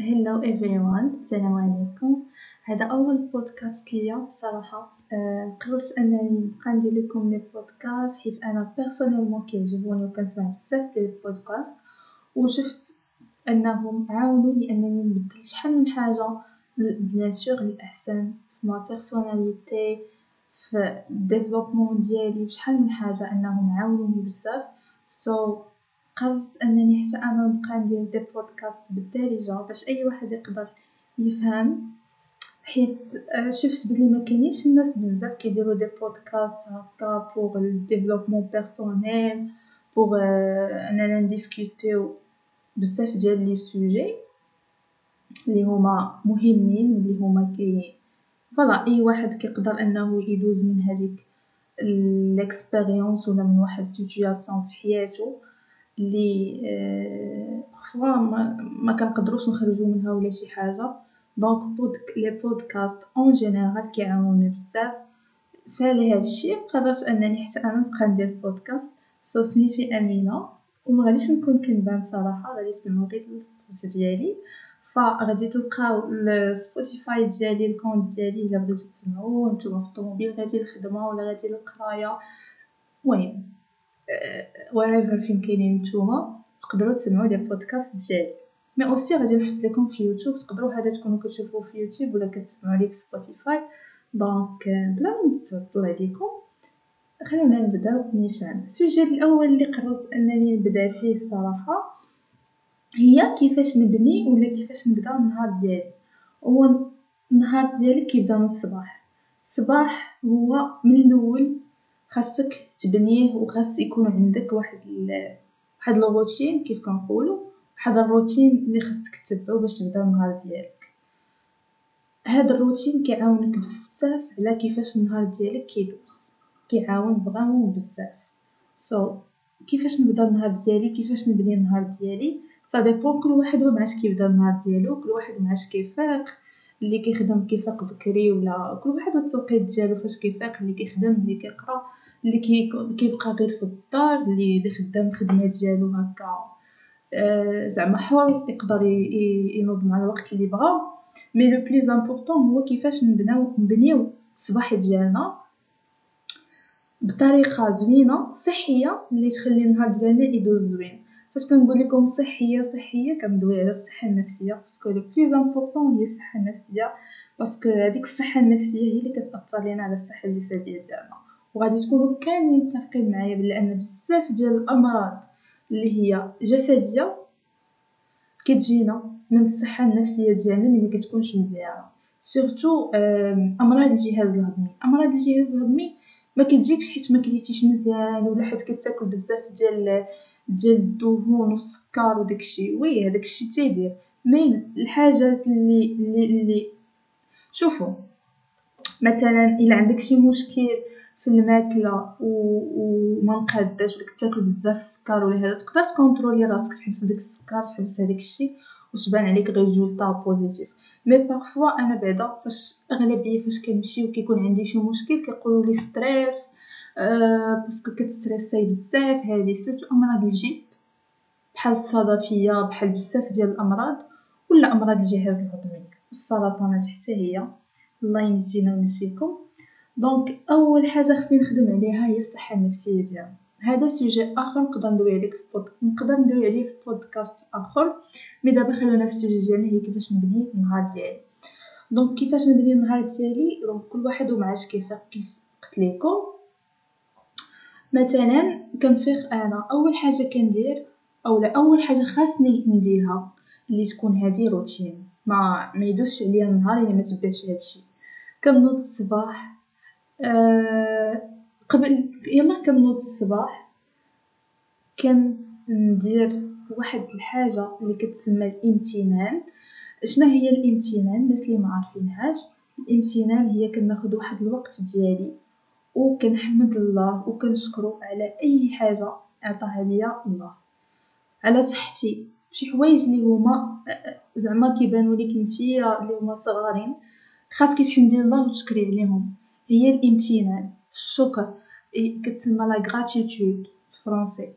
hello everyone السلام عليكم. هذا أول بودكاست ليا صراحة. أه قررت انني نبقى ندير لكم les podcasts حيت أنا personnellement كيعجبوني وكنسمع بزاف ديال البودكاست وشفت أنهم عاونوني أنني نبدل شحال من حاجة. bien sûr للأحسن في ma personnalité في ال développement ديالي بشحال من حاجة أنهم عاونوني بزاف. so, قررت أنني حتى أنا نبقى ندير des podcasts بالدارجة باش أي واحد يقدر يفهم حيت آه، شفت بلي ما كاينينش الناس بزاف كيديروا des podcasts هكا pour ال développement personnel pour أننا نديسكوتيو بزاف ديال les sujets اللي هما مهمين واللي هما كي voilà أي واحد كيقدر أنه يدوز من هذيك ال expérience ولا من واحد situation في حياته. اللي parfois ما, ما كنقدروش نخرجوا منها ولا شي حاجة. donc بعدا les podcasts en général كيعاونوني بزاف. فعلى هذا الشيء قررت أنني حتى أنا نبقى ندير بودكاست. so سميتي أمينة. وما غاديش نكون كنبان صراحة غادي تسمعوا غير الصوت ديالي. فغادي تلقاو ال Spotify ديالي ال compte ديالي إلا بغيتو تسمعوا نتوما في الطوموبيل غادي الخدمة ولا غادي القراية. المهم wherever فين كاينين نتوما تقدروا تسمعوا les podcasts ديالي. mais aussi غادي نحط لكم في يوتيوب تقدروا هذا تكونوا كتشوفوه في يوتيوب ولا كتسمعوا ليه في سبوتيفاي donc بلا ما نطول عليكم خلينا نبداو نيشان. ال sujet الأول اللي قررت أنني نبدأ فيه صراحة هي كيفاش نبني ولا كيفاش نبدأ النهار ديالي. هو النهار ديالي كيبدأ من الصباح. الصباح هو من الأول خاصك تبنيه وخاص يكون عندك واحد ال... واحد الروتين كيف كنقولوا واحد الروتين اللي خاصك تتبعو باش تبدا النهار ديالك. هذا الروتين كيعاونك بزاف على كيفاش النهار ديالك كيدوز كيعاون vraiment بزاف. so, كيفاش نبدا النهار ديالي كيفاش نبني النهار ديالي؟ سا كل واحد ومعاش كيبدا النهار ديالو كل واحد ومعاش كيفاق. اللي كيخدم كيفاق بكري ولا كل واحد والتوقيت ديالو فاش كيفاق اللي كيخدم اللي كيقرا اللي كيبقى غير في الدار اللي اللي خدام الخدمة ديالو هكا. آه زعما حر يقدر ينوض مع الوقت اللي بغا. mais le plus important هو كيفاش نبناو نبنيو الصباح ديالنا بطريقة زوينة صحية اللي تخلي النهار ديالنا يدوز زوين. فاش كنقول لكم صحية صحية كندوي على الصحة النفسية parce que le plus important هي الصحة النفسية parce que هذيك الصحة النفسية هي اللي كتأثر لينا على الصحة الجسدية ديالنا. وغادي تكونوا كاملين متفقين معايا بلي ان بزاف ديال الأمراض اللي هي جسدية كتجينا من الصحة النفسية ديالنا اللي ما كتكونش مزيانة. surtout أمراض الجهاز الهضمي. أمراض الجهاز الهضمي ما كتجيكش حيت ما كليتيش مزيان ولا حيت كتاكل بزاف ديال ديال الدهون والسكر وداكشي oui هذاك الشيء تيدير. mais الحاجات اللي اللي اللي. شوفوا مثلا إلا عندك شي مشكل في الماكلة وما مقاداش وداك تاكل بزاف السكر ولا هذا تقدر ت contrôler راسك تحبس داك السكر تحبس هذاك الشيء وتبان عليك résultat positif. mais parfois أنا بعدا فاش أغلبية فاش كنمشي وكيكون عندي شي مشكل كيقولوا لي stress parce que كت stresser بزاف هذه surtout أمراض الجلد بحال الصدفية بحال بزاف ديال الأمراض ولا أمراض الجهاز الهضمي. والسرطانات حتى هي. الله ينجينا وينجيكم. donc أول حاجة خصني نخدم عليها هي الصحة النفسية ديالنا. هذا sujet آخر نقدر ندوي عليه في pod... نقدر ندوي عليه في بودكاست آخر. mais دابا خلونا في ال sujet ديالنا هي كيفاش نبني النهار ديالي. donc كيفاش نبني النهار ديالي؟ donc كل واحد ومعاش كيف كيف قلت لكم. مثلا كنفيق أنا أول حاجة كندير أولا أول حاجة خاصني نديرها اللي تكون هذه روتين ما ما يدوزش عليا النهار إلا ما تبعش هادشي كنوض الصباح أه قبل يلا كنوض الصباح كندير واحد الحاجة اللي كتسمى الامتنان. شنو هي الامتنان؟ الناس اللي ما عارفينهاش الامتنان هي كناخذ واحد الوقت ديالي. وكنحمد الله وكنشكرو على أي حاجة عطاها ليا الله. على صحتي شي حوايج اللي هما زعما كيبانوا لك نتيا اللي هما صغارين خاصك تحمدي الله وتشكري عليهم. هي الامتنان الشكر كتسمى لا غراتيتود فرونسي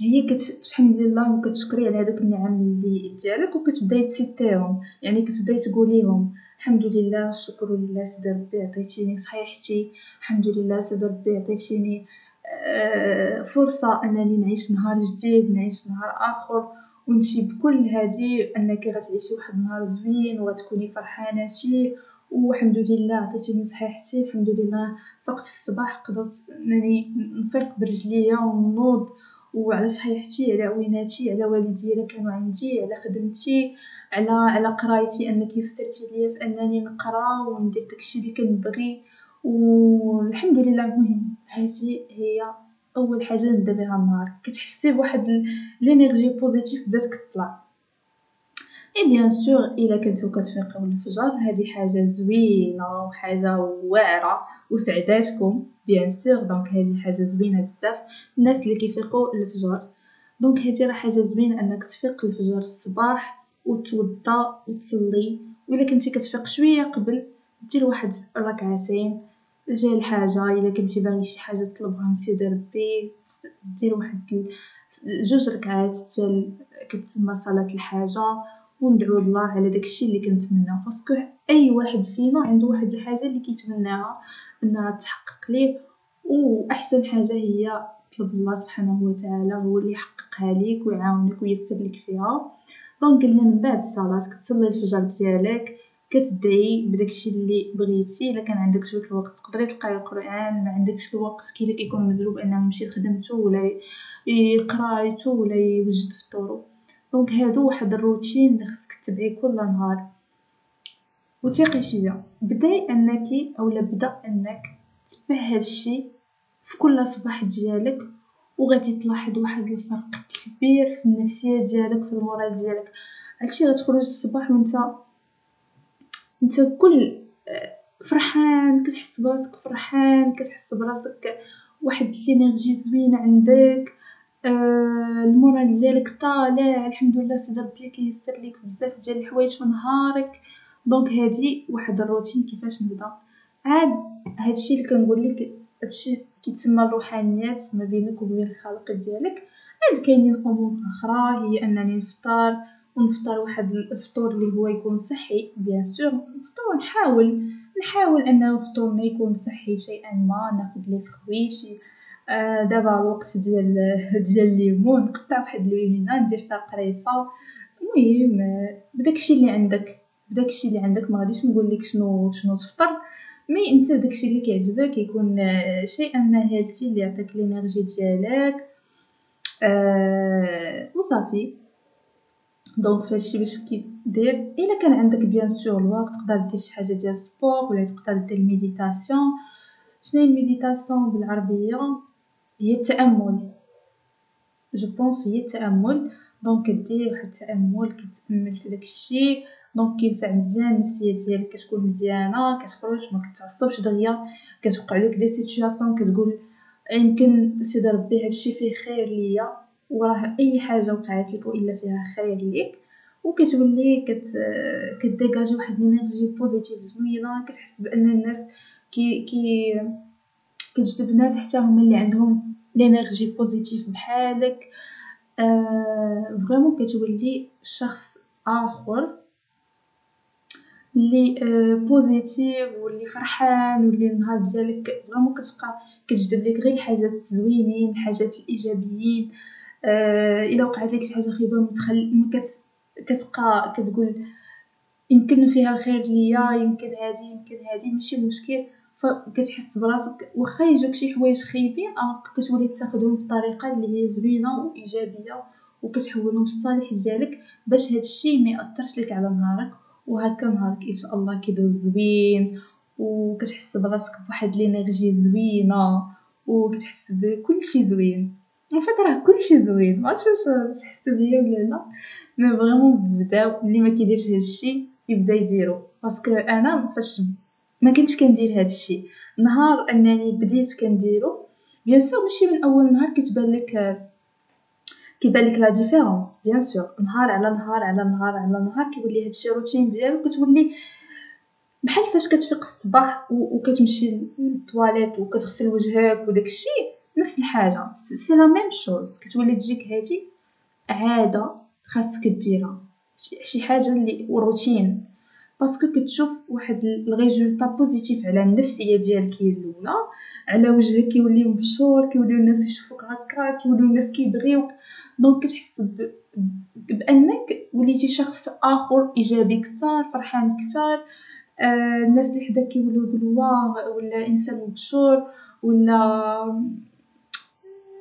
هي كتحمدي الله وكتشكري على هادوك النعم اللي ديالك وكتبداي تسيتيهم يعني كتبداي تقوليهم. الحمد لله الشكر لله سيدي ربي عطيتيني صحيحتي. الحمد لله سيدي ربي عطيتيني آه، فرصة أنني نعيش نهار جديد نعيش نهار آخر. وانتي بكل هادي أنك غتعيشي واحد النهار زوين وغتكوني فرحانة فيه. والحمد لله عطيتيني صحيحتي. الحمد لله فقت في الصباح قدرت أنني نفيق برجليا ونوض. وعلى صحيحتي على عويناتي على والدي الا كانوا عندي على خدمتي على على قرايتي أنك يسرتي ليا في أنني نقرأ وندير داكشي اللي كنبغي. والحمد لله المهم هذه هي أول حاجة نبدا بها النهار. كتحسي بواحد l'énergie positive بدات كطلع. et bien sûr الا كنتو كتفيقوا الفجر هذه حاجة زوينة وحاجة واعرة وسعداتكم. bien sûr donc هذه حاجة زوينة بزاف. الناس اللي كيفيقوا الفجر donc هذه راه حاجة زوينة أنك تفيق الفجر الصباح وتوضا وتصلي. ولا كنتي كتفيق شوية قبل دير واحد ركعتين د الحاجة. إلا كنتي باغي شي حاجة تطلبها من سيدي ربي دير واحد جوج ركعات ديال كتسمى صلاة الحاجة. وندعو الله على داكشي اللي كنتمناو parce que أي واحد فينا عنده واحد الحاجة اللي كيتمناها إنها تحقق ليه وأحسن حاجة هي طلب الله سبحانه وتعالى هو اللي يحققها ليك ويعاونك وييسر لك فيها. donc قلنا من بعد الصلاة كتصلي الفجر ديالك كتدعي بداكشي اللي بغيتي. إلا كان عندك شوية الوقت تقدري تقراي القرآن ما عندكش الوقت كاين كيكون مزروب أنه يمشي لخدمته ولا لقرايتو ولا يوجد فطورو donc هادو واحد الروتين اللي خصك تبعيه كل نهار. وتيقي فيا بداي أنك أولا بدا أنك تبع هادشي في كل صباح ديالك وغادي تلاحظ واحد الفرق كبير في النفسية ديالك في ال moral ديالك. هادشي غتخرج الصباح وانت انت كل فرحان كتحس براسك فرحان كتحس براسك واحد l'énergie زوينة عندك. آه ال moral ديالك طالع الحمد لله سيدي ربي كييسر ليك بزاف ديال الحوايج في نهارك. donc هادي واحد الروتين كيفاش نبدا. عاد هادشي اللي كنقول لك هادشي كيتسمى الروحانيات ما بينك وبين الخالق ديالك. عاد كاينين امور أخرى هي انني نفطر ونفطر واحد الفطور اللي هو يكون صحي bien sûr. نفطر نحاول نحاول أنه فطورنا يكون صحي شيئا ما ناخذ لي فخوي شي آه دابا الوقت ديال ديال الليمون نقطع واحد الليمونه ندير فيها قريفة. المهم بداكشي اللي عندك بداكشي اللي عندك ما غاديش نقول لك شنو شنو تفطر. mais انت داكشي اللي كيعجبك يكون شيئا ما healthy اللي يعطيك l'énergie ديالك. آه وصافي. دونك فهادشي باش كيدير إلا كان عندك bien sûr الوقت تقدر دير شي حاجة ديال sport ولا تقدر دير méditation شنو هي ال méditation بالعربية؟ هي التامل je pense هي التامل donc كدير واحد التأمل كتأمل في داكشي donc كينفع مزيان النفسية ديالك كتكون مزيانة كتخرج ما كتعصبش دغيا. كتوقع لك des situations كتقول يمكن سيدي ربي هادشي فيه خير ليا وراه أي حاجة وقعت لك وإلا فيها خير ليك. وكتولي كت كديجاجي واحد l'énergie positive زوينة. كتحس بأن الناس كي كي كتجذب ناس حتى هما اللي عندهم l'énergie positive بحالك. آه vraiment كتولي شخص آخر اللي آه positif واللي فرحان واللي النهار ديالك vraiment كتبقى كتجذب لك غير الحاجات الزوينين الحاجات الإيجابيين. آه إلا وقعت لك شي حاجة خايبه ما تخل... كت... كتبقى كتقول يمكن فيها الخير ليا يمكن هادي يمكن هادي ماشي مشكل. فكتحس براسك واخا يجوك شي حوايج خايبين كتولي تاخدهم بطريقة اللي هي زوينة وإيجابية وكتحولهم للصالح ديالك باش هادشي ما يأثرش لك على نهارك. وهكا نهارك إن شاء الله كيدوز زوين وكتحس براسك بواحد l'énergie زوينة وكتحس بكلشي زوين. en fait راه كلشي زوين معرفتش واش تحسوا بيا ولا لا. mais vraiment بداو اللي ما كيديرش هادشي يبدا يديرو. parce que أنا فاش ما كنتش كندير هاد الشيء. نهار أنني بديت كنديرو bien sûr ماشي من أول نهار كتبان لك كيبان لك la différence bien sûr نهار على نهار على نهار على نهار كيولي هادشي روتين ديالك كتولي بحال فاش كتفيق الصباح وكتمشي للطواليت وكتغسل وجهك وداكشي نفس الحاجة. c'est la même chose كتولي تجيك هادي عادة خاصك ديرها. شي حاجة اللي routine parce que كتشوف واحد ال résultat positif على النفسية ديالك هي الأولى. على وجهك كيولي مبشور كيوليو الناس يشوفوك هكا كيوليو الناس كيبغيوك. donc كتحس بأنك وليتي شخص آخر إيجابي كثر فرحان كثر آه الناس اللي حداك كيوليو يقولوا واه ولا إنسان مبشور ولا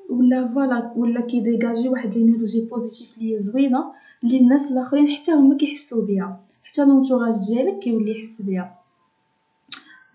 ولا voilà ولا كيديجاجي واحد l'énergie positive لي زوينة اللي الناس الآخرين حتى هما كيحسوا بها حتى l'entourage ديالك كيولي يحس بها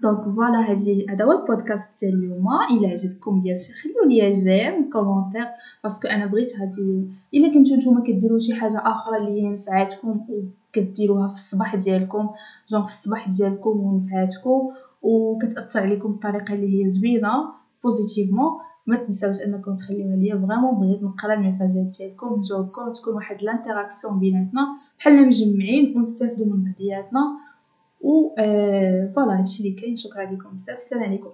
donc voilà هادي هذا هو البودكاست ديال اليوم. إلا عجبكم bien sûr خليو les j'aime commentaires parce que أنا بغيت هادي إلا كنتو نتوما كديروا شي حاجة آخرى اللي هي نفعاتكم وكديروها في الصباح ديالكم. جو في الصباح ديالكم ونفعاتكم وكتأثر عليكم بطريقة اللي هي زوينة positivement ما تنساوش انكم تخليوها ليا. vraiment بغيت نقرا الميساجات ديالكم نجاوبكم تكون واحد ال interaction بيناتنا. بحالنا مجمعين ونستافدوا من بعضياتنا. و voilà هادشي اللي كاين. شكرا لكم بزاف. السلام عليكم.